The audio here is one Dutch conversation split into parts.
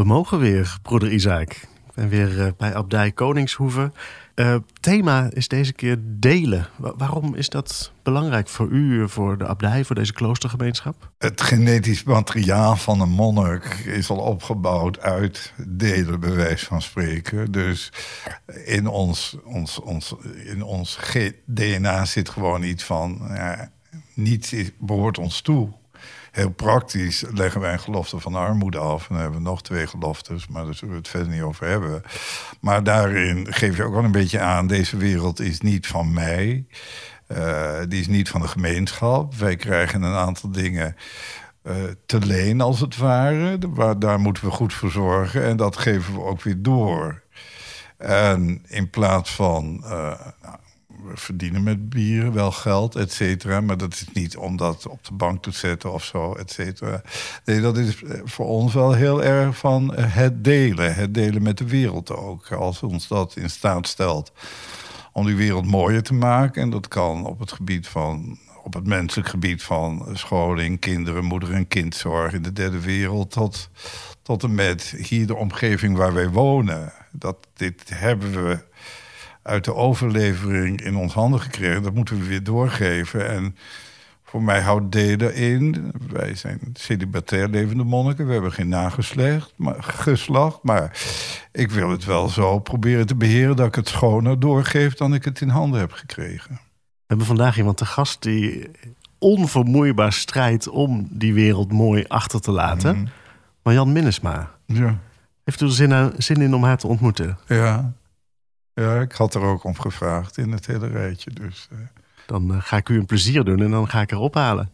We mogen weer, broeder Isaac. Ik ben weer eh, bij Abdij Koningshoeve. Uh, thema is deze keer delen. waarom is dat belangrijk voor u, voor de abdij, voor deze kloostergemeenschap? Het genetisch materiaal van een monnik is al opgebouwd uit delen, bij wijze van spreken. Dus in ons, ons, ons, in ons DNA zit gewoon iets van... Ja, niets behoort ons toe heel praktisch leggen wij een gelofte van armoede af. En dan hebben we nog twee geloftes, maar daar zullen we het verder niet over hebben. Maar daarin geef je ook wel een beetje aan: deze wereld is niet van mij. Uh, die is niet van de gemeenschap. Wij krijgen een aantal dingen. Uh, te leen, als het ware. Daar moeten we goed voor zorgen. En dat geven we ook weer door. En in plaats van uh, we verdienen met bieren wel geld, et cetera. Maar dat is niet om dat op de bank te zetten of zo, et cetera. Nee, dat is eh, voor ons wel heel erg van eh, het delen. Het delen met de wereld ook. Als ons dat in staat stelt om die wereld mooier te maken. En dat kan op het gebied van op het menselijk gebied van scholing, kinderen, moeder- en kindzorg in de derde wereld, tot, tot en met hier de omgeving waar wij wonen. Dat, dit hebben we uit de overlevering in ons handen gekregen. Dat moeten we weer doorgeven. En voor mij houdt delen in. Wij zijn celibatair levende monniken. We hebben geen nageslacht. Maar, geslacht, maar ik wil het wel zo proberen te beheren dat ik het schoner doorgeef dan ik het in handen heb gekregen. We hebben vandaag iemand te gast die onvermoeibaar strijdt om die wereld mooi achter te laten. Mm. Marjan Minnesma. Ja. Heeft u er zin, zin in om haar te ontmoeten? Ja. Ja, ik had er ook om gevraagd in het hele rijtje. Dus, uh... Dan uh, ga ik u een plezier doen en dan ga ik haar ophalen.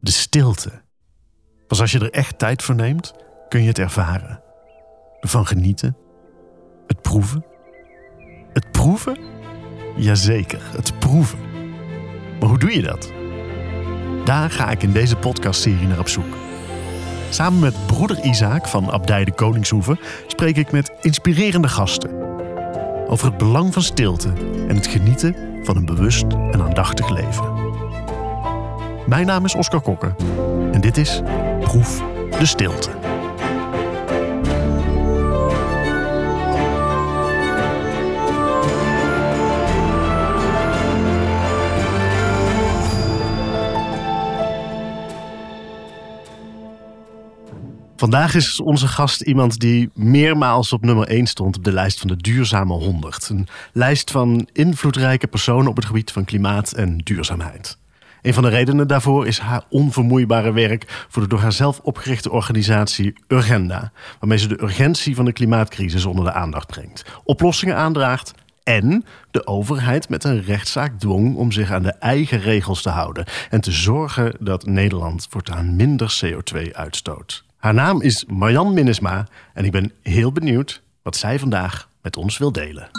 De stilte. Pas als je er echt tijd voor neemt, kun je het ervaren. Ervan genieten. Het proeven. Het proeven? Jazeker, het proeven. Maar hoe doe je dat? Daar ga ik in deze podcastserie naar op zoek. Samen met broeder Isaac van Abdij de Koningshoeve spreek ik met inspirerende gasten over het belang van stilte en het genieten van een bewust en aandachtig leven. Mijn naam is Oscar Kokke en dit is Proef de Stilte. Vandaag is onze gast iemand die meermaals op nummer 1 stond op de lijst van de Duurzame 100. Een lijst van invloedrijke personen op het gebied van klimaat en duurzaamheid. Een van de redenen daarvoor is haar onvermoeibare werk voor de door haar zelf opgerichte organisatie Urgenda, waarmee ze de urgentie van de klimaatcrisis onder de aandacht brengt, oplossingen aandraagt en de overheid met een rechtszaak dwong om zich aan de eigen regels te houden en te zorgen dat Nederland voortaan minder CO2 uitstoot. Haar naam is Marjan Minnesma en ik ben heel benieuwd wat zij vandaag met ons wil delen.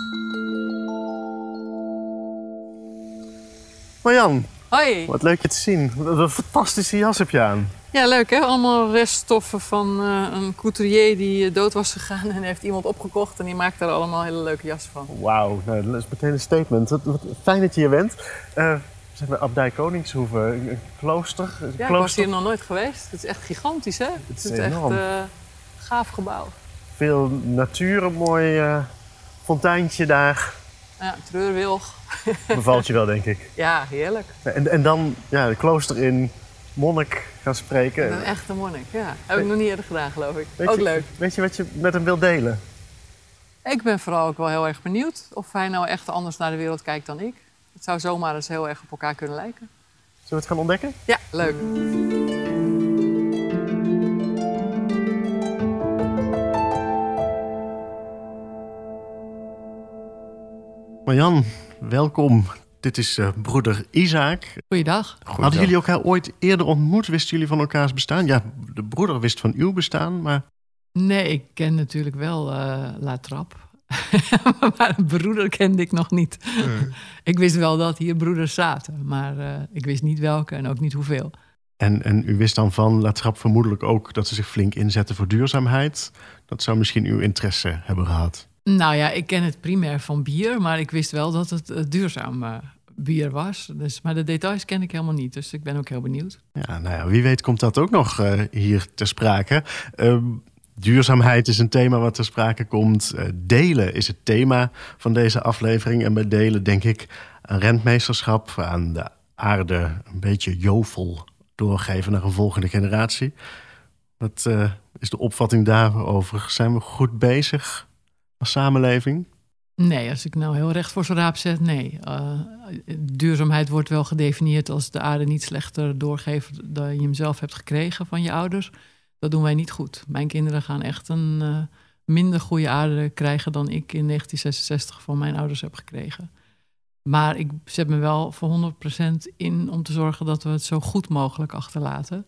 Marjan. Hoi. Wat leuk je te zien. Wat een fantastische jas heb je aan. Ja, leuk hè? Allemaal reststoffen van uh, een couturier die eh, dood was gegaan en heeft iemand opgekocht en die maakt er allemaal hele leuke jassen van. Wauw, nou, dat is meteen een statement. Wat, fijn dat je hier bent. Uh, zeg maar Abdij Koningshoeve, een klooster. Een ja, klooster. ik was hier nog nooit geweest. Het is echt gigantisch, hè? Het is, het is echt een uh, gaaf gebouw. Veel natuur, een mooi uh, fonteintje daar. Ja, treurwilg. Bevalt je wel, denk ik. Ja, heerlijk. En, en dan ja, de klooster in monnik gaan spreken. Een echte monnik, ja. Heb ik nog niet eerder gedaan, geloof ik. Weet ook je, leuk. Weet je wat je met hem wilt delen? Ik ben vooral ook wel heel erg benieuwd of hij nou echt anders naar de wereld kijkt dan ik. Het zou zomaar eens heel erg op elkaar kunnen lijken. Zullen we het gaan ontdekken? Ja, leuk. Marjan, welkom. Dit is uh, broeder Isaac. Goeiedag. Hadden jullie elkaar ooit eerder ontmoet? Wisten jullie van elkaars bestaan? Ja, de broeder wist van uw bestaan, maar... Nee, ik ken natuurlijk wel uh, La Trap. maar een broeder kende ik nog niet. ik wist wel dat hier broeders zaten, maar uh, ik wist niet welke en ook niet hoeveel. En, en u wist dan van Latrap vermoedelijk ook dat ze zich flink inzetten voor duurzaamheid. Dat zou misschien uw interesse hebben gehad. Nou ja, ik ken het primair van bier, maar ik wist wel dat het uh, duurzaam uh, bier was. Dus, maar de details ken ik helemaal niet, dus ik ben ook heel benieuwd. Ja, nou ja, wie weet komt dat ook nog uh, hier ter sprake. Duurzaamheid is een thema wat ter sprake komt. delen is het thema van deze aflevering. En bij delen denk ik aan rentmeesterschap, aan de aarde een beetje jovel doorgeven naar een volgende generatie. Wat uh, is de opvatting daarover? Zijn we goed bezig als samenleving? Nee, als ik nou heel recht voor zijn raap zet, nee. Uh, duurzaamheid wordt wel gedefinieerd als de aarde niet slechter doorgeeft dan je hem zelf hebt gekregen van je ouders. Dat doen wij niet goed. Mijn kinderen gaan echt een uh, minder goede aarde krijgen dan ik in 1966 van mijn ouders heb gekregen. Maar ik zet me wel voor 100% in om te zorgen dat we het zo goed mogelijk achterlaten.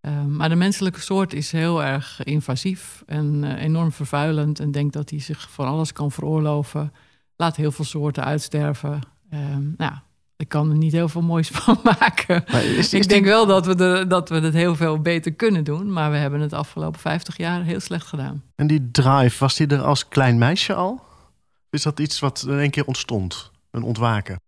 Uh, maar de menselijke soort is heel erg invasief en uh, enorm vervuilend. En denkt dat hij zich van alles kan veroorloven. Laat heel veel soorten uitsterven. Uh, nou, ik kan er niet heel veel moois van maken. Is, ik denk wel dat we, de, dat we het heel veel beter kunnen doen. Maar we hebben het afgelopen 50 jaar heel slecht gedaan. En die drive, was die er als klein meisje al? Is dat iets wat in één keer ontstond? Een ontwaken?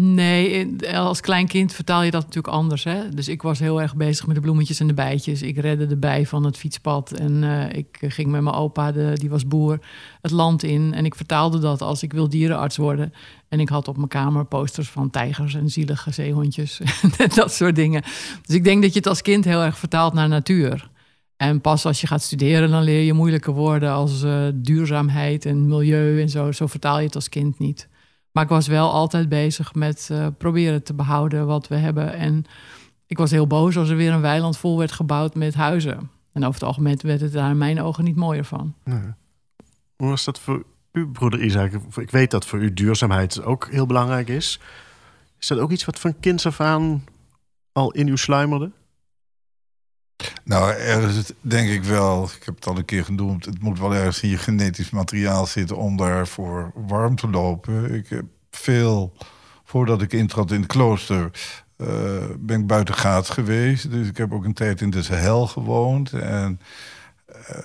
Nee, als klein kind vertaal je dat natuurlijk anders. Hè? Dus ik was heel erg bezig met de bloemetjes en de bijtjes. Ik redde de bij van het fietspad. En uh, ik ging met mijn opa, die was boer, het land in. En ik vertaalde dat als ik wil dierenarts worden. En ik had op mijn kamer posters van tijgers en zielige zeehondjes. en dat soort dingen. Dus ik denk dat je het als kind heel erg vertaalt naar natuur. En pas als je gaat studeren, dan leer je moeilijke woorden als duurzaamheid en milieu en zo. Zo vertaal je het als kind niet. Maar ik was wel altijd bezig met uh, proberen te behouden wat we hebben. En ik was heel boos als er weer een weiland vol werd gebouwd met huizen. En over het algemeen werd het daar in mijn ogen niet mooier van. Hoe was dat voor u, broeder Isaac? Ik weet dat voor u duurzaamheid ook heel belangrijk is. Is dat ook iets wat van kinds af aan al in u sluimerde? Nou, ergens denk ik wel, ik heb het al een keer genoemd, het moet wel ergens in je genetisch materiaal zitten om daarvoor warm te lopen. Ik heb veel, voordat ik intrad in het klooster, uh, ben ik buiten gaat geweest. Dus ik heb ook een tijd in de Sahel gewoond. En uh,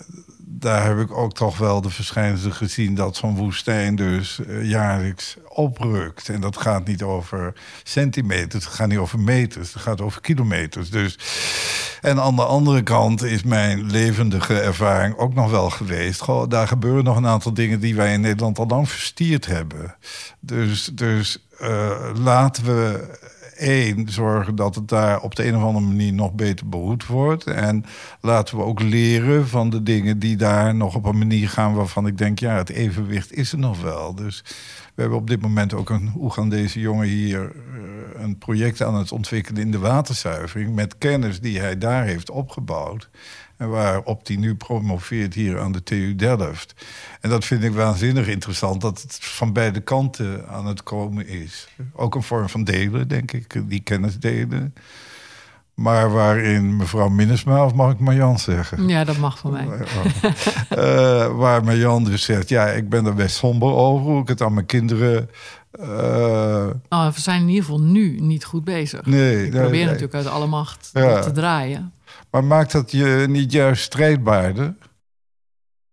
daar heb ik ook toch wel de verschijnselen gezien dat zo'n woestijn dus uh, jaarlijks oprukt. En dat gaat niet over centimeters, het gaat niet over meters, het gaat over kilometers. Dus, en aan de andere kant is mijn levendige ervaring ook nog wel geweest. Goh, daar gebeuren nog een aantal dingen die wij in Nederland al lang verstierd hebben. Dus, dus uh, laten we één, zorgen dat het daar op de een of andere manier nog beter behoed wordt. En laten we ook leren van de dingen die daar nog op een manier gaan waarvan ik denk, ja, het evenwicht is er nog wel. Dus we hebben op dit moment ook een Oegandese jongen hier uh, een project aan het ontwikkelen in de waterzuivering. Met kennis die hij daar heeft opgebouwd. En waarop hij nu promoveert hier aan de TU Delft. En dat vind ik waanzinnig interessant, dat het van beide kanten aan het komen is. Ook een vorm van delen, denk ik, die kennis delen. Maar waarin mevrouw Minnesma, of mag ik Marjan zeggen? Ja, dat mag van mij. uh, waar Marjan dus zegt, ja, ik ben er best somber over hoe ik het aan mijn kinderen... Uh... Oh, we zijn in ieder geval nu niet goed bezig. Nee, ik probeer natuurlijk uit alle macht ja. te draaien. Maar maakt dat je niet juist strijdbaarder?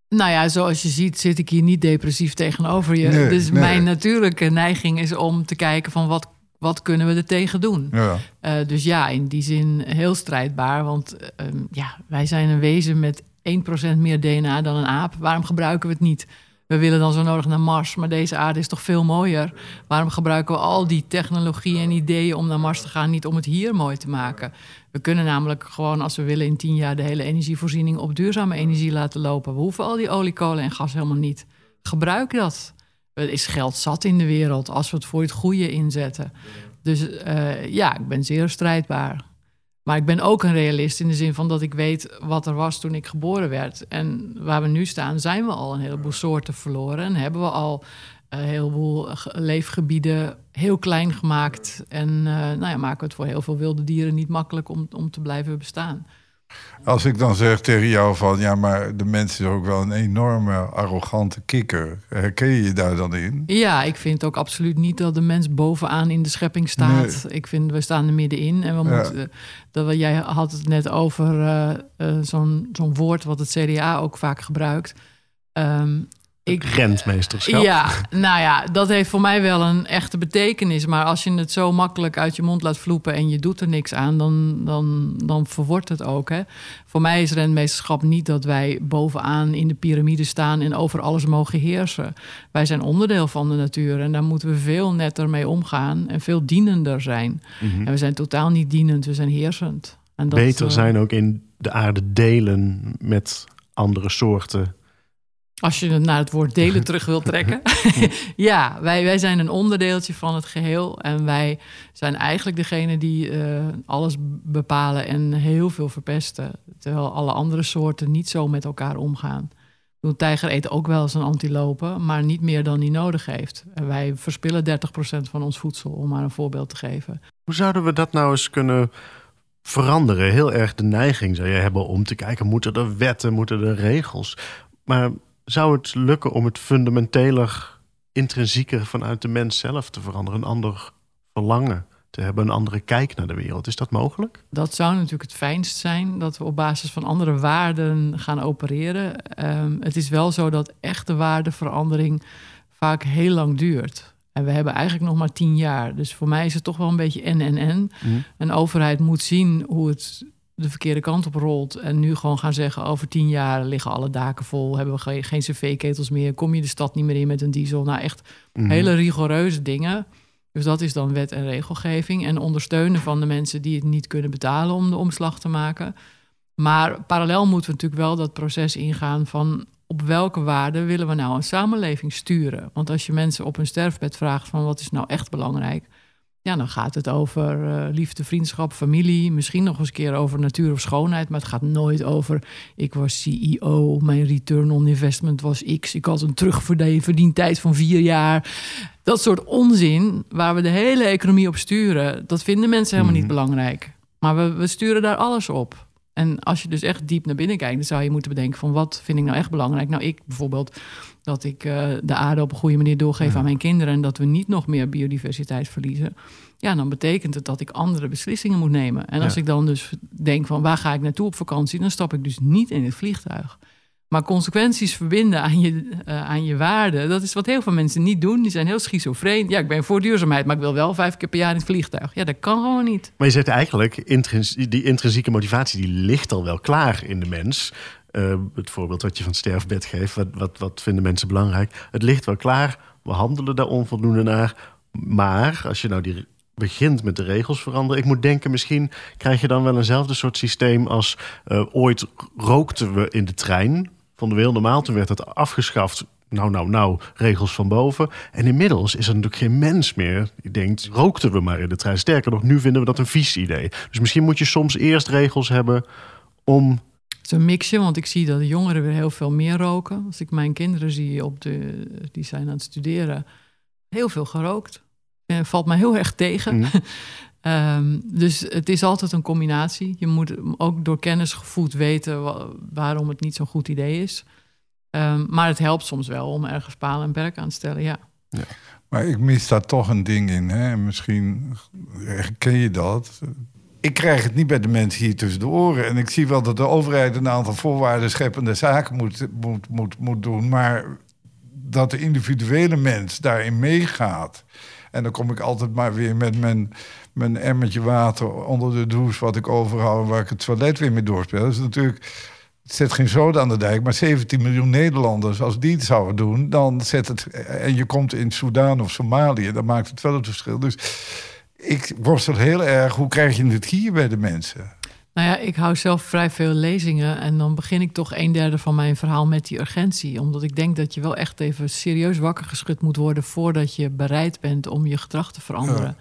Nou ja, zoals je ziet zit ik hier niet depressief tegenover je. dus mijn natuurlijke neiging is om te kijken van wat, wat kunnen we er tegen doen. Ja. Uh, dus ja, in die zin heel strijdbaar. Want uh, ja, wij zijn een wezen met 1% meer DNA dan een aap. Waarom gebruiken we het niet? We willen dan zo nodig naar Mars, maar deze aarde is toch veel mooier. Waarom gebruiken we al die technologie en ideeën om naar Mars te gaan, niet om het hier mooi te maken? We kunnen namelijk gewoon, als we willen, in tien jaar de hele energievoorziening op duurzame energie laten lopen. We hoeven al die olie, kolen en gas helemaal niet. Gebruik dat. Er is geld zat in de wereld als we het voor het goede inzetten. Dus uh, ja, ik ben zeer strijdbaar. Maar ik ben ook een realist in de zin van dat ik weet wat er was toen ik geboren werd. En waar we nu staan, zijn we al een heleboel soorten verloren. En hebben we al een heleboel leefgebieden heel klein gemaakt. En uh, nou ja, maken we het voor heel veel wilde dieren niet makkelijk om, om te blijven bestaan. Als ik dan zeg tegen jou van ja, maar de mens is ook wel een enorme arrogante kikker. Herken je je daar dan in? Ja, ik vind ook absoluut niet dat de mens bovenaan in de schepping staat. Ik vind we staan er middenin en we moeten. Dat we, jij had het net over uh, uh, zo'n zo'n woord wat het CDA ook vaak gebruikt. Um, ik, rentmeesterschap. Ja, nou ja, dat heeft voor mij wel een echte betekenis. Maar als je het zo makkelijk uit je mond laat vloepen en je doet er niks aan, dan, dan, dan verwordt het ook. Hè? Voor mij is rentmeesterschap niet dat wij bovenaan in de piramide staan en over alles mogen heersen. Wij zijn onderdeel van de natuur en daar moeten we veel netter mee omgaan en veel dienender zijn. Mhm. En we zijn totaal niet dienend, we zijn heersend. En dat, Beter eh, zijn ook in de aarde delen met andere soorten als je het naar het woord delen terug wilt trekken. ja, wij, wij zijn een onderdeeltje van het geheel. En wij zijn eigenlijk degene die uh, alles bepalen en heel veel verpesten. Terwijl alle andere soorten niet zo met elkaar omgaan. Een tijger eet ook wel eens een antilope, maar niet meer dan die nodig heeft. En wij verspillen 30% van ons voedsel, om maar een voorbeeld te geven. Hoe zouden we dat nou eens kunnen veranderen? Heel erg de neiging zou je hebben om te kijken, moeten er wetten, moeten er regels? Maar zou het lukken om het fundamenteler, intrinsieker vanuit de mens zelf te veranderen? Een ander verlangen te hebben, een andere kijk naar de wereld. Is dat mogelijk? Dat zou natuurlijk het fijnst zijn, dat we op basis van andere waarden gaan opereren. Ehm, het is wel zo dat echte waardeverandering vaak heel lang duurt. En we hebben eigenlijk nog maar tien jaar. Dus voor mij is het toch wel een beetje en en en. Mhm. Een overheid moet zien hoe het de verkeerde kant op rolt. En nu gewoon gaan zeggen: over tien jaar liggen alle daken vol. Hebben we geen, geen cv-ketels meer. Kom je de stad niet meer in met een diesel. Nou, echt mhm. hele rigoureuze dingen. Dus dat is dan wet en regelgeving. En ondersteunen van de mensen die het niet kunnen betalen om de omslag te maken. Maar parallel moeten we natuurlijk wel dat proces ingaan van op welke waarden willen we nou een samenleving sturen? Want als je mensen op hun sterfbed vraagt van wat is nou echt belangrijk, ja, dan gaat het over uh, liefde, vriendschap, familie. Misschien nog eens een keer over natuur of schoonheid. Maar het gaat nooit over. Ik was CEO, mijn return on investment was X. Ik had een terugverdientijd van vier jaar. Dat soort onzin waar we de hele economie op sturen. Dat vinden mensen helemaal niet mhm. belangrijk. Maar we, we sturen daar alles op. En als je dus echt diep naar binnen kijkt, dan zou je moeten bedenken van wat vind ik nou echt belangrijk. Nou, ik bijvoorbeeld dat ik uh, de aarde op een goede manier doorgeef aan mijn kinderen en dat we niet nog meer biodiversiteit verliezen. Ja, dan betekent het dat ik andere beslissingen moet nemen. En als ik dan dus denk van waar ga ik naartoe op vakantie, dan stap ik dus niet in het vliegtuig. Maar consequenties verbinden aan je, uh, aan je waarde, dat is wat heel veel mensen niet doen. Die zijn heel schizofreen. Ja, ik ben voor duurzaamheid, maar ik wil wel vijf keer per jaar in het vliegtuig. Ja, dat kan gewoon niet. Maar je zegt eigenlijk, die intrinsieke motivatie die ligt al wel klaar in de mens. Uh, het voorbeeld wat je van sterfbed geeft, wat, wat, wat vinden mensen belangrijk? Het ligt wel klaar, we handelen daar onvoldoende naar. Maar als je nou die begint met de regels veranderen. Ik moet denken, misschien krijg je dan wel eenzelfde soort systeem als uh, ooit rookten we in de trein vonden we heel normaal. Toen werd het afgeschaft. Nou, nou, nou, regels van boven. En inmiddels is er natuurlijk geen mens meer die denkt, rookten we maar in de trein. Sterker nog, nu vinden we dat een vies idee. Dus misschien moet je soms eerst regels hebben om een mixje, want ik zie dat de jongeren weer heel veel meer roken. Als ik mijn kinderen zie, op de, die zijn aan het studeren, heel veel gerookt. En valt mij heel erg tegen. Mhm. Ehm, dus het is altijd een combinatie. Je moet ook door kennis gevoed weten waarom het niet zo'n goed idee is. Ehm, maar het helpt soms wel om ergens palen en perk aan te stellen, ja. ja. Maar ik mis daar toch een ding in. Hè? Misschien herken je dat. Ik krijg het niet bij de mensen hier tussen de oren. En ik zie wel dat de overheid een aantal voorwaarden scheppende zaken moet, moet, moet, moet doen. Maar dat de individuele mens daarin meegaat. En dan kom ik altijd maar weer met mijn mijn emmertje water onder de douche wat ik overhoud... waar ik het toilet weer mee doorspeel. Dat is natuurlijk... Het zet geen zoden aan de dijk, maar 17 miljoen Nederlanders, als die het zouden doen, dan zet het. En je komt in Soudaan of Somalië, dan maakt het wel het verschil. Dus ik worstel heel erg, hoe krijg je het hier bij de mensen? Nou ja, ik hou zelf vrij veel lezingen en dan begin ik toch een derde van mijn verhaal met die urgentie. Omdat ik denk dat je wel echt even serieus wakker geschud moet worden voordat je bereid bent om je gedrag te veranderen.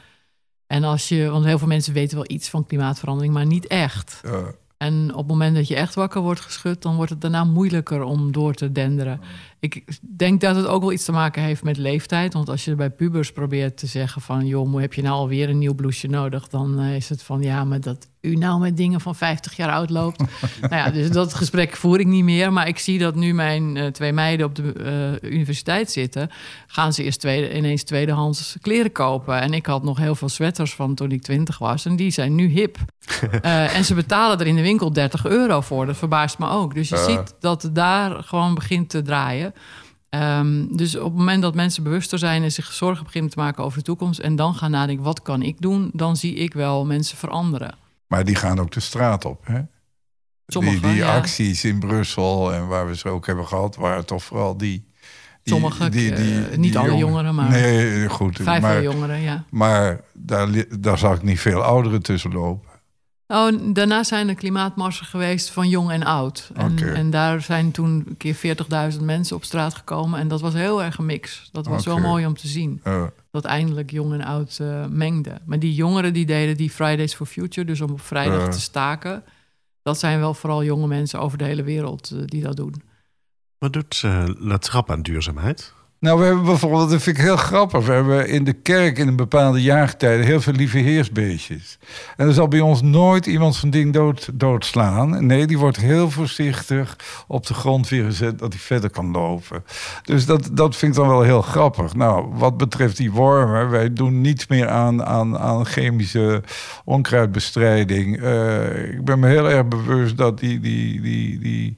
En als je, want heel veel mensen weten wel iets van klimaatverandering, maar niet echt. Ja. En op het moment dat je echt wakker wordt geschud, dan wordt het daarna moeilijker om door te denderen. Ik denk dat het ook wel iets te maken heeft met leeftijd. Want als je bij pubers probeert te zeggen van... joh, heb je nou alweer een nieuw blouseje nodig? Dan eh, is het van, ja, maar dat u nou met dingen van 50 jaar oud loopt. nou ja, dus dat gesprek voer ik niet meer. Maar ik zie dat nu mijn uh, twee meiden op de uh, universiteit zitten... gaan ze eerst tweede, ineens tweedehands kleren kopen. En ik had nog heel veel sweaters van toen ik 20 was. En die zijn nu hip. en ze betalen er in de winkel 30 euro voor. Dat verbaast me ook. Dus je ziet dat het daar gewoon begint te draaien. Ehm, dus op het moment dat mensen bewuster zijn en zich zorgen beginnen te maken over de toekomst en dan gaan nadenken, wat kan ik doen? Dan zie ik wel mensen veranderen. Maar die gaan ook de straat op, hè? Sommige, die die acties in Brussel en waar we ze ook hebben gehad, waren toch vooral die. die Sommige, die, die, niet alle jongeren, maar. Nee, goed. Vijf maar, jongeren, ja. Maar daar, daar zag ik niet veel ouderen tussen lopen. Oh, daarna zijn er klimaatmarsen geweest van jong en oud. En, en daar zijn toen een keer 40.000 mensen op straat gekomen. En dat was heel erg een mix. Dat was wel mooi om te zien. Dat eindelijk jong en oud uh, mengden. Maar die jongeren die deden die Fridays for Future, dus om op vrijdag te staken. Dat zijn wel vooral jonge mensen over de hele wereld uh, die dat doen. Wat doet uh, La aan duurzaamheid? Nou, we hebben bijvoorbeeld, dat vind ik heel grappig. We hebben in de kerk in een bepaalde jaargetijden heel veel lieve heersbeestjes. En er zal bij ons nooit iemand van ding dood, doodslaan. Nee, die wordt heel voorzichtig op de grond weer gezet dat hij verder kan lopen. Dus dat, dat vind ik dan wel heel grappig. Nou, wat betreft die wormen, wij doen niets meer aan, aan, aan chemische onkruidbestrijding. Uh, ik ben me heel erg bewust dat die, die, die, die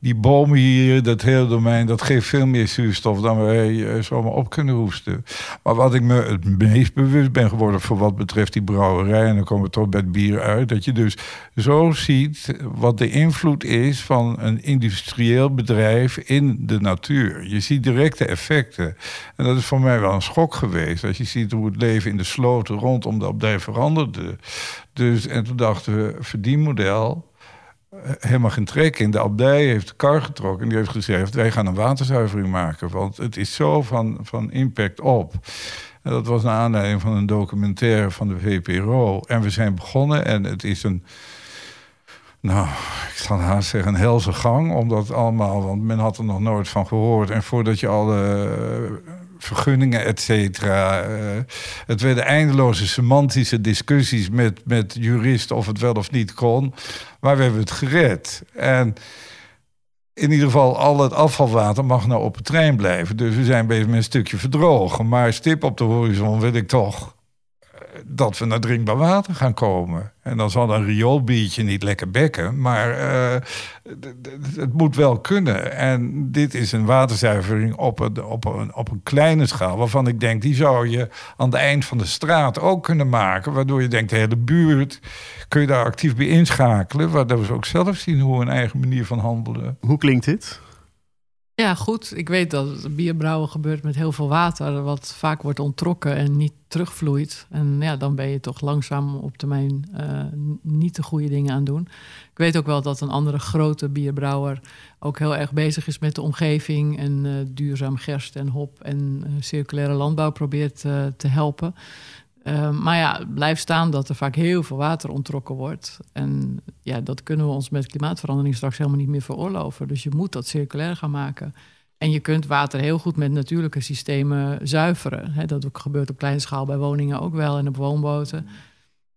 die bomen hier, dat hele domein, dat geeft veel meer zuurstof dan wij uh, zomaar op kunnen hoesten. Maar wat ik me het meest bewust ben geworden voor wat betreft die brouwerij, en dan komen we toch bij het bier uit, dat je dus zo ziet wat de invloed is van een industrieel bedrijf in de natuur. Je ziet directe effecten. En dat is voor mij wel een schok geweest. Als je ziet hoe het leven in de sloten rondom de abdij veranderde. Dus, en toen dachten we, verdienmodel helemaal geen trek in. De abdij heeft de kar getrokken en die heeft gezegd... wij gaan een waterzuivering maken, want het is zo van, van impact op. En dat was naar aanleiding van een documentaire van de VPRO. En we zijn begonnen en het is een... Nou, ik zal haast zeggen, een helse gang. Omdat allemaal, want men had er nog nooit van gehoord. En voordat je alle vergunningen, et cetera. Uh, het werden eindeloze semantische discussies met, met juristen of het wel of niet kon. Maar we hebben het gered. En in ieder geval, al het afvalwater mag nou op het trein blijven. Dus we zijn bezig met een stukje verdrogen. Maar stip op de horizon wil ik toch dat we naar drinkbaar water gaan komen. En dan zal een rioolbiertje niet lekker bekken, maar uh, het moet wel kunnen. En dit is een waterzuivering op een, op, een, op een kleine schaal, waarvan ik denk, die zou je aan het eind van de straat ook kunnen maken. Waardoor je denkt, de hele buurt kun je daar actief bij inschakelen. Waardoor ze ook zelf zien hoe een eigen manier van handelen. Hoe klinkt dit? Ja, goed. Ik weet dat bierbrouwen gebeurt met heel veel water, wat vaak wordt onttrokken en niet terugvloeit. En ja, dan ben je toch langzaam op termijn uh, niet de goede dingen aan doen. Ik weet ook wel dat een andere grote bierbrouwer ook heel erg bezig is met de omgeving en uh, duurzaam gerst en hop en uh, circulaire landbouw probeert te helpen. Uh, maar ja, blijft staan dat er vaak heel veel water ontrokken wordt. En ja, dat kunnen we ons met klimaatverandering straks helemaal niet meer veroorloven. Dus je moet dat circulair gaan maken. En je kunt water heel goed met natuurlijke systemen zuiveren. dat gebeurt op kleine schaal bij woningen ook wel en op woonboten.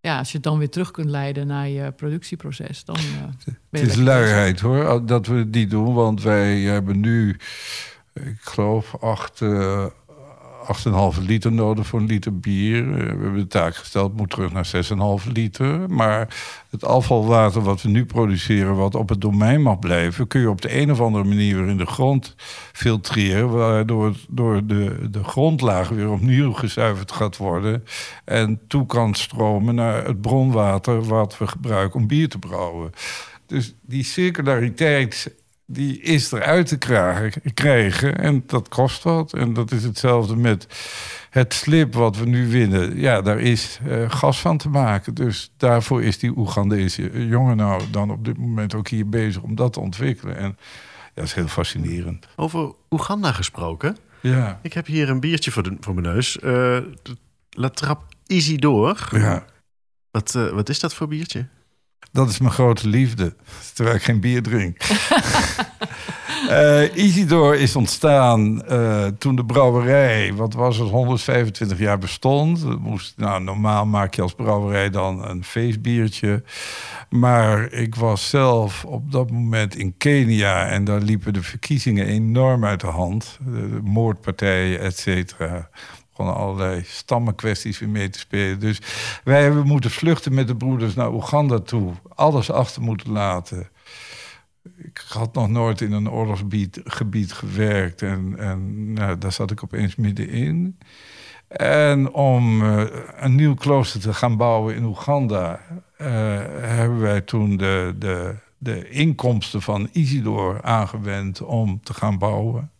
Ja, als je het dan weer terug kunt leiden naar je productieproces, dan. Uh, het is luiheid hoor, dat we die doen. Want wij hebben nu, ik geloof, acht. Uh 8,5 liter nodig voor een liter bier. Eh, we hebben de taak gesteld, moet terug naar 6,5 liter. Maar het afvalwater wat we nu produceren, wat op het domein mag blijven, kun je op de een of andere manier weer in de grond filtreren. Waardoor door de, de grondlaag weer opnieuw gezuiverd gaat worden. En toe kan stromen naar het bronwater wat we gebruiken om bier te brouwen. Dus die circulariteit die is eruit te krijgen. En dat kost wat. En dat is hetzelfde met het slip wat we nu winnen. Ja, daar is uh, gas van te maken. Dus daarvoor is die Oegandese jongen nou dan op dit moment ook hier bezig om dat te ontwikkelen. En ja, dat is heel fascinerend. Over Oeganda gesproken. Ja. Ik heb hier een biertje voor, de, voor mijn neus. Uh, La Trappe Isidore. Ja. Wat, uh, wat is dat voor biertje? Dat is mijn grote liefde, terwijl ik geen bier drink. uh, Isidor is ontstaan uh, toen de brouwerij, wat was het, 125 jaar bestond. moest, nou, normaal maak je als brouwerij dan een feestbiertje. Maar ik was zelf op dat moment in Kenia en daar liepen de verkiezingen enorm uit de hand. De, de moordpartijen, et cetera gewoon allerlei stammenkwesties weer mee te spelen. Dus wij hebben moeten vluchten met de broeders naar Oeganda toe. Alles achter moeten laten. ik had nog nooit in een oorlogsgebied gebied gewerkt. En, en nou, daar zat ik opeens middenin. En om uh, een nieuw klooster te gaan bouwen in Oeganda, uh, hebben wij toen de, de, de inkomsten van Isidor aangewend om te gaan bouwen.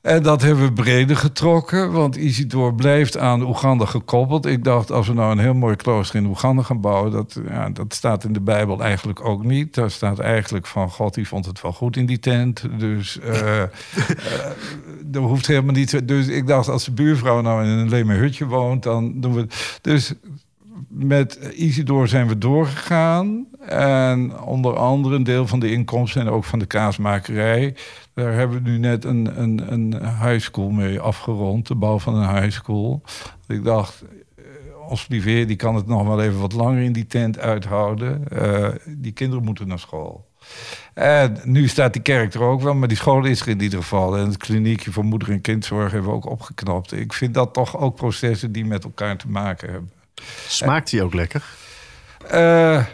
En dat hebben we breder getrokken, want Isidor blijft aan Oeganda gekoppeld. Ik dacht, als we nou een heel mooi klooster in Oeganda gaan bouwen... Dat, ja, dat staat in de Bijbel eigenlijk ook niet. Daar staat eigenlijk van, God die vond het wel goed in die tent. Dus uh, uh, er hoeft helemaal niet... Dus ik dacht, als de buurvrouw nou in een leme hutje woont, dan doen we... Dus met Isidor zijn we doorgegaan. En onder andere een deel van de inkomsten en ook van de kaasmakerij... Daar hebben we nu net een, een, een high school mee afgerond, de bouw van een high school. Ik dacht, eh, ons die kan het nog wel even wat langer in die tent uithouden. Uh, die kinderen moeten naar school. En nu staat die kerk er ook wel, maar die school is er in ieder geval. En het kliniekje voor moeder- en kindzorg hebben we ook opgeknapt. Ik vind dat toch ook processen die met elkaar te maken hebben. Smaakt die ook lekker? Uh,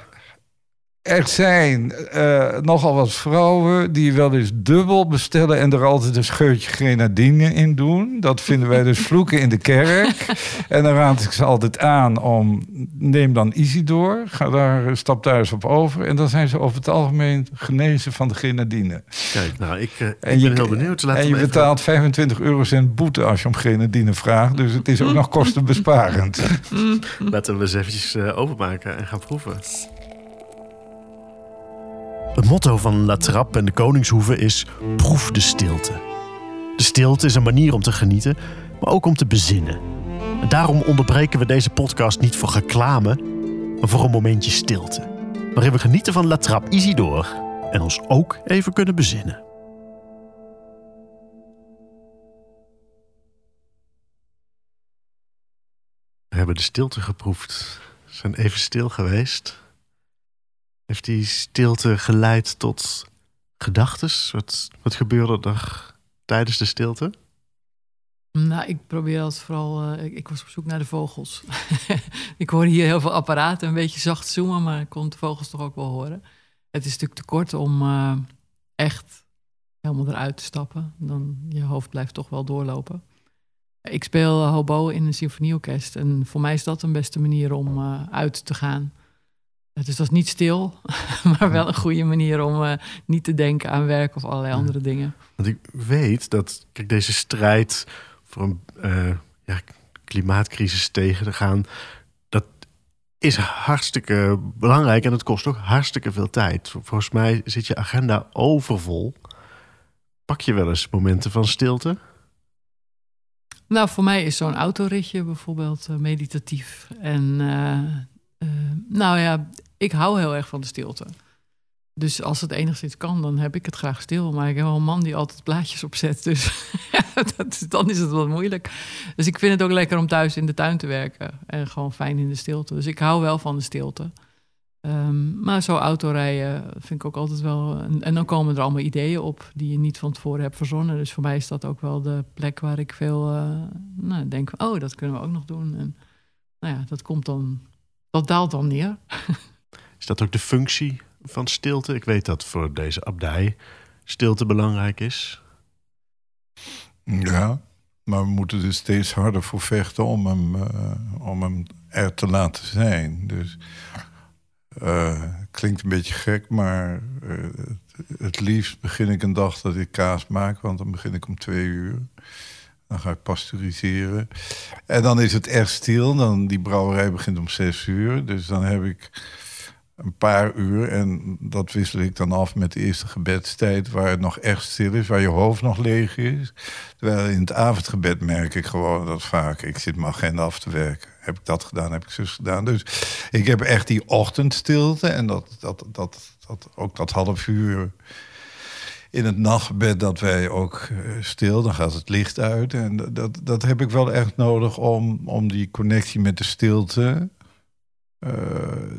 er zijn uh, nogal wat vrouwen die wel eens dubbel bestellen en er altijd een scheutje grenadine in doen. Dat vinden wij dus vloeken in de kerk. En dan raad ik ze altijd aan om, neem dan Isidor, ga daar, stap daar eens op over. En dan zijn ze over het algemeen genezen van de grenadine. Kijk, nou, ik, uh, ik ben je, heel benieuwd. Laten en je betaalt 25 eurocent boete als je om grenadine vraagt. Dus het is ook nog kostenbesparend. Laten we eens eventjes uh, openmaken en gaan proeven. Het motto van La Trappe en de Koningshoeve is: proef de stilte. De stilte is een manier om te genieten, maar ook om te bezinnen. En daarom onderbreken we deze podcast niet voor reclame, maar voor een momentje stilte. Waarin we genieten van La Trappe Isidore en ons ook even kunnen bezinnen. We hebben de stilte geproefd. We zijn even stil geweest. Heeft die stilte geleid tot gedachtes? Wat, wat gebeurde er tijdens de stilte? Nou, ik probeer als vooral. Uh, ik, was op zoek naar de vogels. ik hoor hier heel veel apparaten, een beetje zacht zoomen, maar ik kon de vogels toch ook wel horen. Het is natuurlijk te kort om uh, echt helemaal eruit te stappen. Dan je hoofd blijft toch wel doorlopen. Ik speel hobo in een symfonieorkest en voor mij is dat een beste manier om uit te gaan. Dus dat is niet stil, maar wel een goede manier om uh, niet te denken aan werk of allerlei andere dingen. Want ik weet dat kijk, deze strijd voor een uh, ja, klimaatcrisis tegen te gaan, dat is hartstikke belangrijk en het kost ook hartstikke veel tijd. Volgens mij zit je agenda overvol. Pak je wel eens momenten van stilte? Nou, voor mij is zo'n autoritje bijvoorbeeld uh, meditatief. En nou ja, ik hou heel erg van de stilte. Dus als het enigszins kan, dan heb ik het graag stil. Maar ik heb wel een man die altijd blaadjes opzet. Dus dat, dan is het wat moeilijk. Dus ik vind het ook lekker om thuis in de tuin te werken. En gewoon fijn in de stilte. Dus ik hou wel van de stilte. Um, maar zo autorijden vind ik ook altijd wel... En, dan komen er allemaal ideeën op die je niet van tevoren hebt verzonnen. Dus voor mij is dat ook wel de plek waar ik veel uh, nou, denk oh, dat kunnen we ook nog doen. En nou ja, dat komt dan... Dat daalt dan neer. Is dat ook de functie van stilte? Ik weet dat voor deze abdij stilte belangrijk is. Ja, maar we moeten er steeds harder voor vechten om hem, uh, om hem er te laten zijn. Dus uh, klinkt een beetje gek, maar uh, het liefst begin ik een dag dat ik kaas maak, want dan begin ik om twee uur. Dan ga ik pasteuriseren. En dan is het echt stil. Dan die brouwerij begint om zes uur. Dus dan heb ik een paar uur. En dat wissel ik dan af met de eerste gebedstijd, waar het nog echt stil is, waar je hoofd nog leeg is. Terwijl in het avondgebed merk ik gewoon dat vaak, ik zit mijn agenda af te werken. Heb ik dat gedaan, heb ik zus gedaan. Dus ik heb echt die ochtendstilte en dat, dat, dat, dat, ook dat half uur in het nachtbed dat wij ook eh, stil, dan gaat het licht uit. En dat, dat heb ik wel echt nodig om, om die connectie met de stilte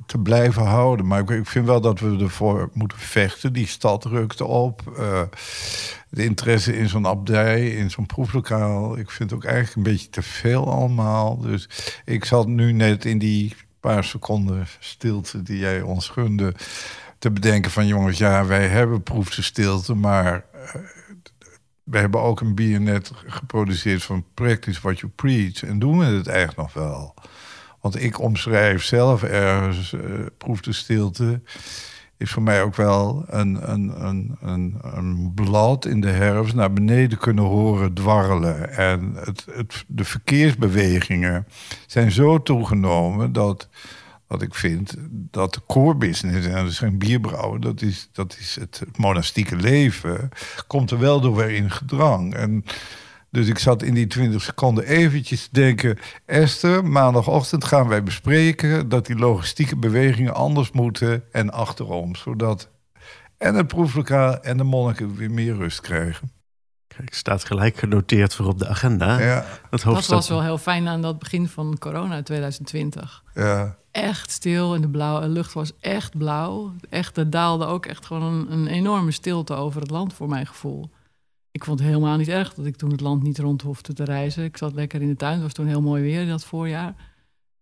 te blijven houden. Maar ik, vind wel dat we ervoor moeten vechten. Die stad rukte op. Uh, de interesse in zo'n abdij, in zo'n proeflokaal. Ik vind het ook eigenlijk een beetje te veel allemaal. Dus ik zat nu net in die paar seconden stilte die jij ons gunde te bedenken van jongens, ja, wij hebben proefde stilte, maar we hebben ook een biernet geproduceerd van Practice What You Preach. En doen we het eigenlijk nog wel? Want ik omschrijf zelf ergens, uh, proef de stilte, is voor mij ook wel een, een, een, een, een blad in de herfst naar beneden kunnen horen dwarrelen. En het, het, de verkeersbewegingen zijn zo toegenomen dat wat ik vind dat de core business, en dat is geen bierbrouwen, dat is, dat is het, monastieke leven, komt er wel door weer in gedrang. En dus ik zat in die 20 seconden eventjes te denken: Esther, maandagochtend gaan wij bespreken dat die logistieke bewegingen anders moeten en achterom, zodat en het proeflokaal en de monniken weer meer rust krijgen. Kijk, staat gelijk genoteerd voor op de agenda. Ja. Dat, dat was wel heel fijn aan dat begin van corona 2020. Ja echt stil en de blauwe lucht was echt blauw. Echt, er daalde ook echt gewoon een, een, enorme stilte over het land voor mijn gevoel. Ik vond het helemaal niet erg dat ik toen het land niet rond hoefde te reizen. Ik zat lekker in de tuin, het was toen heel mooi weer in dat voorjaar.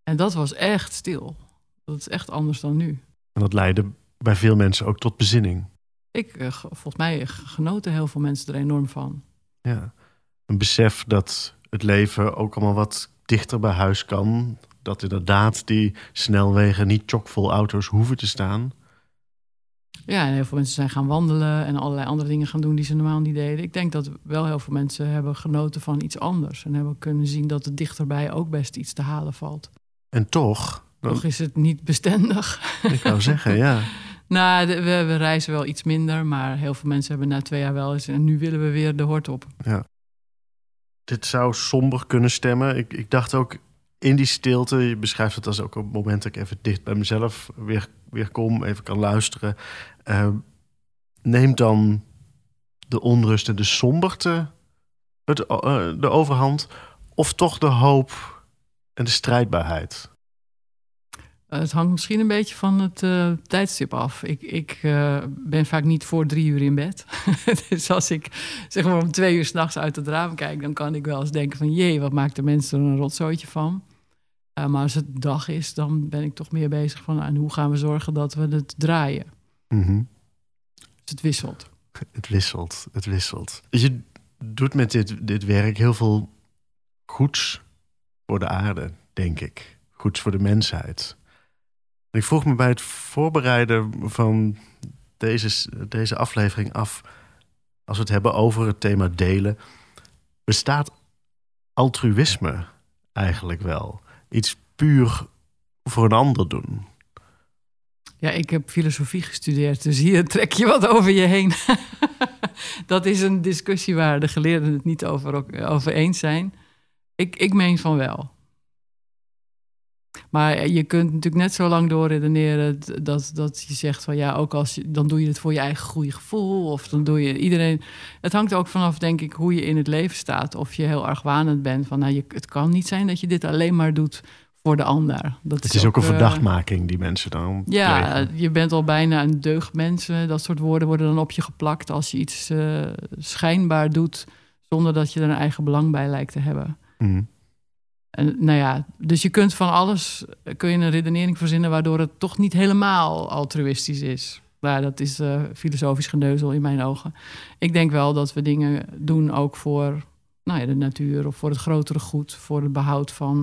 En dat was echt stil. Dat is echt anders dan nu. En dat leidde bij veel mensen ook tot bezinning. Ik, eh, volgens mij genoten heel veel mensen er enorm van. Ja, een besef dat het leven ook allemaal wat dichter bij huis kan dat inderdaad die snelwegen niet chockvol auto's hoeven te staan. Ja, en heel veel mensen zijn gaan wandelen en allerlei andere dingen gaan doen die ze normaal niet deden. Ik denk dat wel heel veel mensen hebben genoten van iets anders. En hebben kunnen zien dat het dichterbij ook best iets te halen valt. En toch? Toch is het niet bestendig. Ik zou zeggen, ja. nou, we, we, reizen wel iets minder, maar heel veel mensen hebben na twee jaar wel eens... en nu willen we weer de hort op. Ja. Dit zou somber kunnen stemmen. Ik, ik dacht ook, in die stilte, je beschrijft het als ook het moment dat ik even dicht bij mezelf weer, weer kom, even kan luisteren. Uh, neemt dan de onrust en de somberte het, uh, de overhand, of toch de hoop en de strijdbaarheid? Eh, het hangt misschien een beetje van het uh, tijdstip af. Ik, ik uh, ben vaak niet voor drie uur in bed. dus als ik zeg maar om twee uur s'nachts uit het raam kijk, dan kan ik wel eens denken van jee, wat maakt de mensen er een rotzooitje van? Uh, maar als het dag is, dan ben ik toch meer bezig van en hoe gaan we zorgen dat we het draaien. Mm Dus het wisselt. Het wisselt, het wisselt. Dus je doet met dit, dit werk heel veel goeds voor de aarde, denk ik. Goeds voor de mensheid. Ik vroeg me bij het voorbereiden van deze, deze aflevering af, als we het hebben over het thema delen, bestaat altruïsme eigenlijk wel? iets puur voor een ander doen. Ja, ik heb filosofie gestudeerd, dus hier trek je wat over je heen. dat is een discussie waar de geleerden het niet over, over eens zijn. Ik, ik meen van wel. Maar je kunt natuurlijk net zo lang doorredeneren dat, dat je zegt van ja, ook als je, dan doe je het voor je eigen goede gevoel. Of dan doe je iedereen. Het hangt ook vanaf, denk ik, hoe je in het leven staat. Of je heel argwanend bent van nou, je, het kan niet zijn dat je dit alleen maar doet voor de ander. Dat het is, ook, een uh, verdachtmaking die mensen dan. Ja, je bent al bijna een deugdmens. Dat soort woorden worden dan op je geplakt als je iets uh, schijnbaar doet zonder dat je er een eigen belang bij lijkt te hebben. Mm. En, nou ja, dus je kunt van alles kun je een redenering verzinnen waardoor het toch niet helemaal altruïstisch is. Maar dat is uh, filosofisch geneuzel in mijn ogen. Ik denk wel dat we dingen doen ook voor nou ja, de natuur of voor het grotere goed, voor het behoud van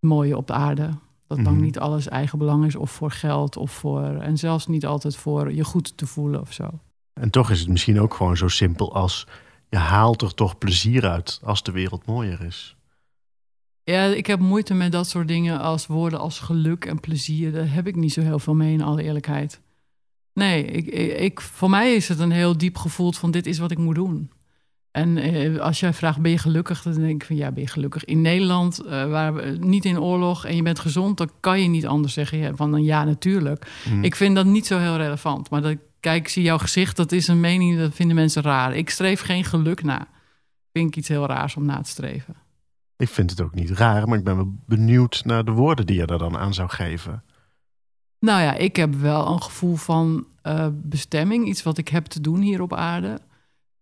het mooie op de aarde. Dat dan mhm. niet alles eigen belang is of voor geld of voor. En zelfs niet altijd voor je goed te voelen of zo. En toch is het misschien ook gewoon zo simpel als je haalt er toch plezier uit als de wereld mooier is. Ja, ik heb moeite met dat soort dingen als woorden als geluk en plezier. Daar heb ik niet zo heel veel mee, in alle eerlijkheid. Nee, ik, ik, voor mij is het een heel diep gevoel van dit is wat ik moet doen. En eh, als jij vraagt, ben je gelukkig? Dan denk ik van ja, ben je gelukkig? In Nederland, uh, waar we niet in oorlog en je bent gezond, dan kan je niet anders zeggen van een ja, natuurlijk. Mhm. Ik vind dat niet zo heel relevant. Maar dat, kijk, ik zie jouw gezicht, dat is een mening, dat vinden mensen raar. Ik streef geen geluk na. Vind ik iets heel raars om na te streven. Ik vind het ook niet raar, maar ik ben wel benieuwd naar de woorden die je er dan aan zou geven. Nou ja, ik heb wel een gevoel van uh, bestemming, iets wat ik heb te doen hier op aarde.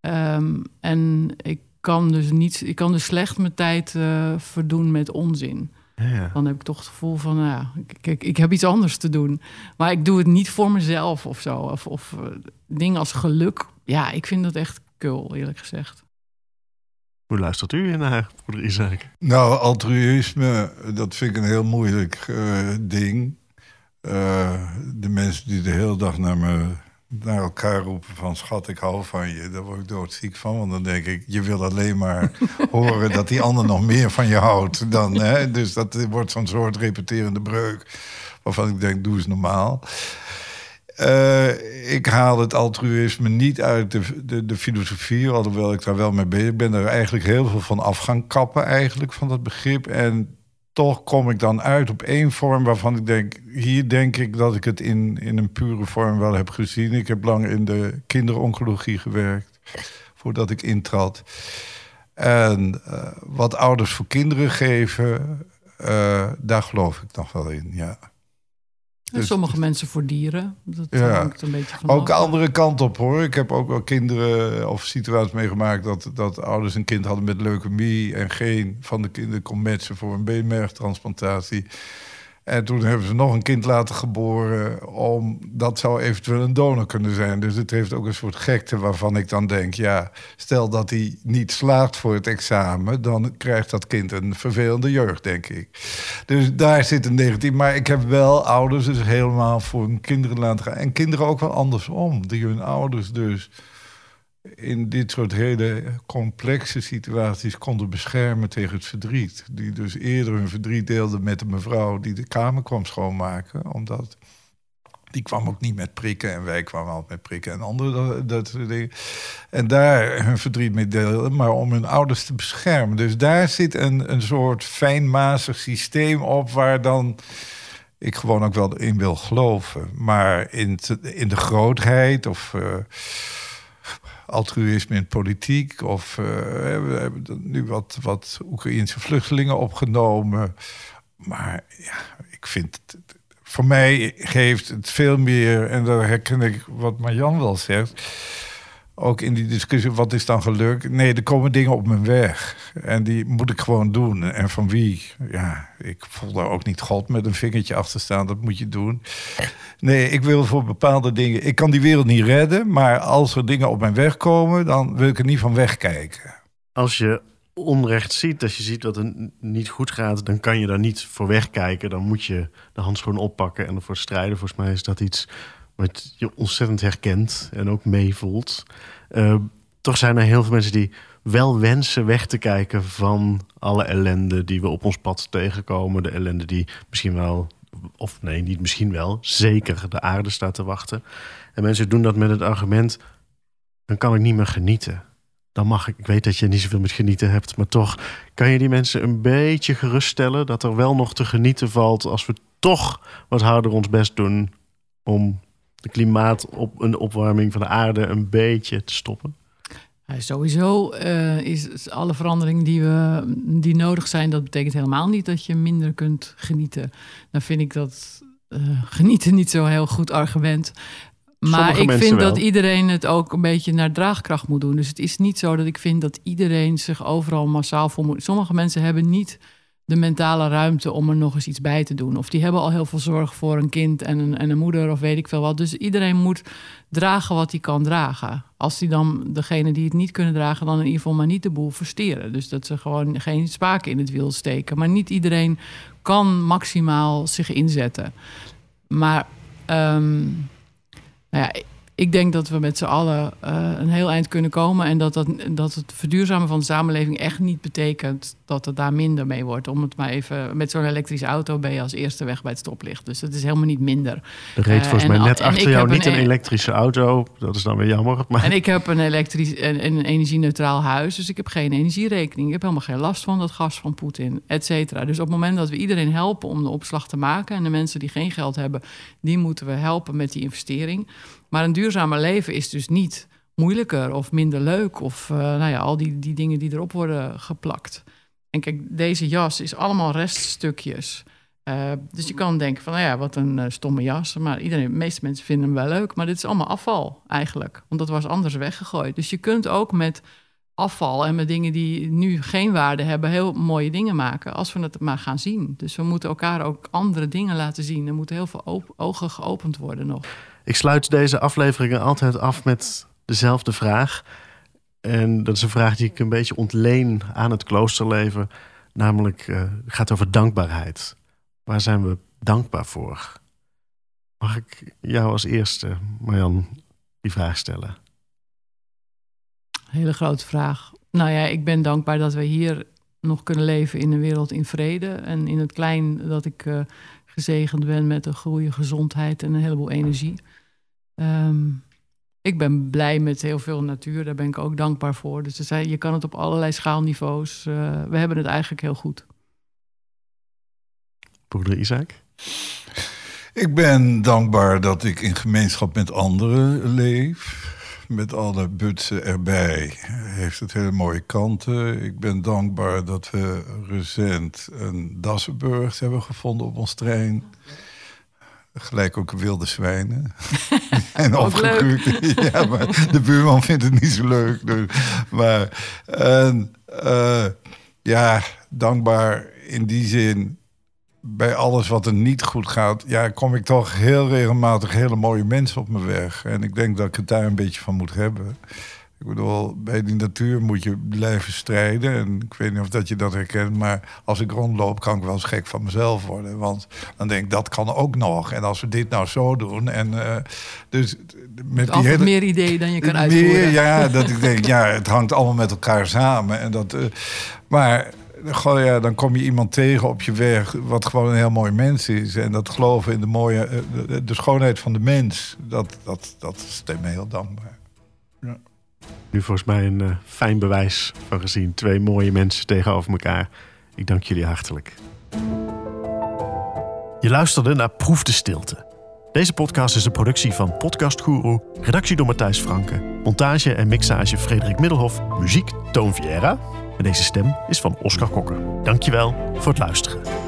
Um, en ik kan dus niet, ik kan dus slecht mijn tijd uh, verdoen met onzin. Ja. Dan heb ik toch het gevoel van, nou ja, ik, ik, heb iets anders te doen. Maar ik doe het niet voor mezelf of zo. Of, of uh, dingen als geluk. Ja, ik vind dat echt kul, eerlijk gezegd. Hoe luistert u naar, broeder Isaac? Nou, altruïsme, dat vind ik een heel moeilijk uh, ding. Uh, de mensen die de hele dag naar me naar elkaar roepen van schat, ik hou van je. Daar word ik doodziek van, want dan denk ik... je wil alleen maar horen dat die ander nog meer van je houdt. Dan, hè? Dus dat wordt zo'n soort repeterende breuk... waarvan ik denk, doe eens normaal. Uh, ik haal het altruïsme niet uit de, de, de, filosofie, alhoewel ik daar wel mee ben. Ik ben er eigenlijk heel veel van af gaan kappen, eigenlijk, van dat begrip. En toch kom ik dan uit op één vorm waarvan ik denk... hier denk ik dat ik het in, in een pure vorm wel heb gezien. Ik heb lang in de kinderoncologie gewerkt, voordat ik intrad. En uh, wat ouders voor kinderen geven, uh, daar geloof ik nog wel in, ja. Dus, sommige mensen voor dieren. Dat ja. hangt een beetje van Ook andere kant op hoor. Ik heb ook wel kinderen of situaties meegemaakt dat, dat ouders een kind hadden met leukemie en geen van de kinderen kon matchen voor een beenmergtransplantatie. En toen hebben ze nog een kind laten geboren, om dat zou eventueel een donor kunnen zijn. Dus het heeft ook een soort gekte waarvan ik dan denk: ja, stel dat hij niet slaagt voor het examen, dan krijgt dat kind een vervelende jeugd, denk ik. Dus daar zit een negatief. Maar ik heb wel ouders dus helemaal voor hun kinderen laten gaan. En kinderen ook wel andersom, die hun ouders dus in dit soort hele complexe situaties konden beschermen tegen het verdriet. Die dus eerder hun verdriet deelden met de mevrouw die de kamer kwam schoonmaken. Omdat die kwam ook niet met prikken en wij kwamen altijd met prikken en andere dat, soort dingen. En daar hun verdriet mee deelden, maar om hun ouders te beschermen. Dus daar zit een, een soort fijnmazig systeem op waar dan ik gewoon ook wel in wil geloven. Maar in, in de grootheid of... Uh, altruïsme in politiek. Of uh, we hebben nu wat, wat Oekraïense vluchtelingen opgenomen. Maar ja, ik vind het, voor mij geeft het veel meer, en daar herken ik wat Marjan wel zegt ook in die discussie, wat is dan geluk? Nee, er komen dingen op mijn weg. En die moet ik gewoon doen. En van wie? Ja, ik voel daar ook niet God met een vingertje achter staan. Dat moet je doen. Nee, ik wil voor bepaalde dingen... Ik kan die wereld niet redden, maar als er dingen op mijn weg komen... dan wil ik er niet van wegkijken. Als je onrecht ziet, als je ziet dat het niet goed gaat... dan kan je daar niet voor wegkijken. Dan moet je de handschoen oppakken en ervoor strijden. Volgens mij is dat iets wat je ontzettend herkent en ook meevoelt. Uh, toch zijn er heel veel mensen die wel wensen weg te kijken van alle ellende die we op ons pad tegenkomen. De ellende die misschien wel, of nee, niet misschien wel, zeker de aarde staat te wachten. En mensen doen dat met het argument: dan kan ik niet meer genieten. Dan mag ik, ik weet dat je niet zoveel met genieten hebt, maar toch kan je die mensen een beetje geruststellen dat er wel nog te genieten valt als we toch wat harder ons best doen om de klimaat op een opwarming van de aarde een beetje te stoppen? Ja, sowieso uh, is alle veranderingen die, we, die nodig zijn, dat betekent helemaal niet dat je minder kunt genieten. Dan vind ik dat uh, genieten niet zo'n heel goed argument. Maar ik vind dat iedereen het ook een beetje naar draagkracht moet doen. Dus het is niet zo dat ik vind dat iedereen zich overal massaal voor moet. Sommige mensen hebben niet de mentale ruimte om er nog eens iets bij te doen. Of die hebben al heel veel zorg voor een kind en een, en een moeder of weet ik veel wat. Dus iedereen moet dragen wat hij kan dragen. Als die dan, degene die het niet kunnen dragen, dan in ieder geval maar niet de boel versteren. Dus dat ze gewoon geen spaken in het wiel steken. Maar niet iedereen kan maximaal zich inzetten. Maar um, nou ja, ik denk dat we met z'n allen uh, een heel eind kunnen komen. En dat, dat, dat het verduurzamen van de samenleving echt niet betekent dat het daar minder mee wordt. Om het maar even, met zo'n elektrische auto ben je als eerste weg bij het stoplicht. Dus dat is helemaal niet minder. Er reed volgens uh, mij net achter jou niet een, een, elektrische auto. Dat is dan weer jammer. Maar... En ik heb een, elektrisch, een, een energie-neutraal huis. Dus ik heb geen energierekening. Ik heb helemaal geen last van dat gas van Poetin, et cetera. Dus op het moment dat we iedereen helpen om de opslag te maken... en de mensen die geen geld hebben, die moeten we helpen met die investering... Maar een duurzamer leven is dus niet moeilijker of minder leuk of uh, nou ja, al die, die dingen die erop worden geplakt. En kijk, deze jas is allemaal reststukjes. Uh, dus je kan denken van, nou ja, wat een uh, stomme jas. Maar iedereen, de meeste mensen vinden hem wel leuk. Maar dit is allemaal afval eigenlijk. Want dat was anders weggegooid. Dus je kunt ook met afval en met dingen die nu geen waarde hebben, heel mooie dingen maken. Als we het maar gaan zien. Dus we moeten elkaar ook andere dingen laten zien. Er moeten heel veel ogen geopend worden nog. Ik sluit deze afleveringen altijd af met dezelfde vraag. En dat is een vraag die ik een beetje ontleen aan het kloosterleven. Namelijk, uh, gaat over dankbaarheid. Waar zijn we dankbaar voor? Mag ik jou als eerste, Marjan, die vraag stellen? Hele grote vraag. Nou ja, ik ben dankbaar dat we hier nog kunnen leven in een wereld in vrede. En in het klein dat ik uh, gezegend ben met een goede gezondheid en een heleboel energie. Um, ik ben blij met heel veel natuur, daar ben ik ook dankbaar voor. Dus je kan het op allerlei schaalniveaus. Uh, we hebben het eigenlijk heel goed. Broeder Isaac? Ik ben dankbaar dat ik in gemeenschap met anderen leef. Met alle butsen erbij heeft het hele mooie kanten. Ik ben dankbaar dat we recent een Dassenburg hebben gevonden op ons trein. Gelijk ook wilde zwijnen. en opgegroeid. ja, maar de buurman vindt het niet zo leuk. Dus, maar uh, ja, dankbaar in die zin. Bij alles wat er niet goed gaat, ja, kom ik toch heel regelmatig hele mooie mensen op mijn weg. En ik denk dat ik het daar een beetje van moet hebben. Ik bedoel, bij die natuur moet je blijven strijden. En ik weet niet of dat je dat herkent, maar als ik rondloop, kan ik wel eens gek van mezelf worden. Want dan denk ik, dat kan ook nog. En als we dit nou zo doen. En uh, dus met die hele, meer ideeën dan je kan uitvoeren. Meer, ja, dat ik denk, ja, het hangt allemaal met elkaar samen. En dat, uh, maar Goh, ja, dan kom je iemand tegen op je weg wat gewoon een heel mooi mens is. En dat geloven in de, mooie, eh, de, de schoonheid van de mens, dat, dat, dat stemt me heel dankbaar. Ja. Nu volgens mij een uh, fijn bewijs van gezien. Twee mooie mensen tegenover elkaar. Ik dank jullie hartelijk. Je luisterde naar Proef de Stilte. Deze podcast is een productie van Podcast Guru, redactie door Matthijs Franke, montage en mixage Frederik Middelhof, muziek Toon Viera. En deze stem is van Oscar Kokker. Dankjewel voor het luisteren.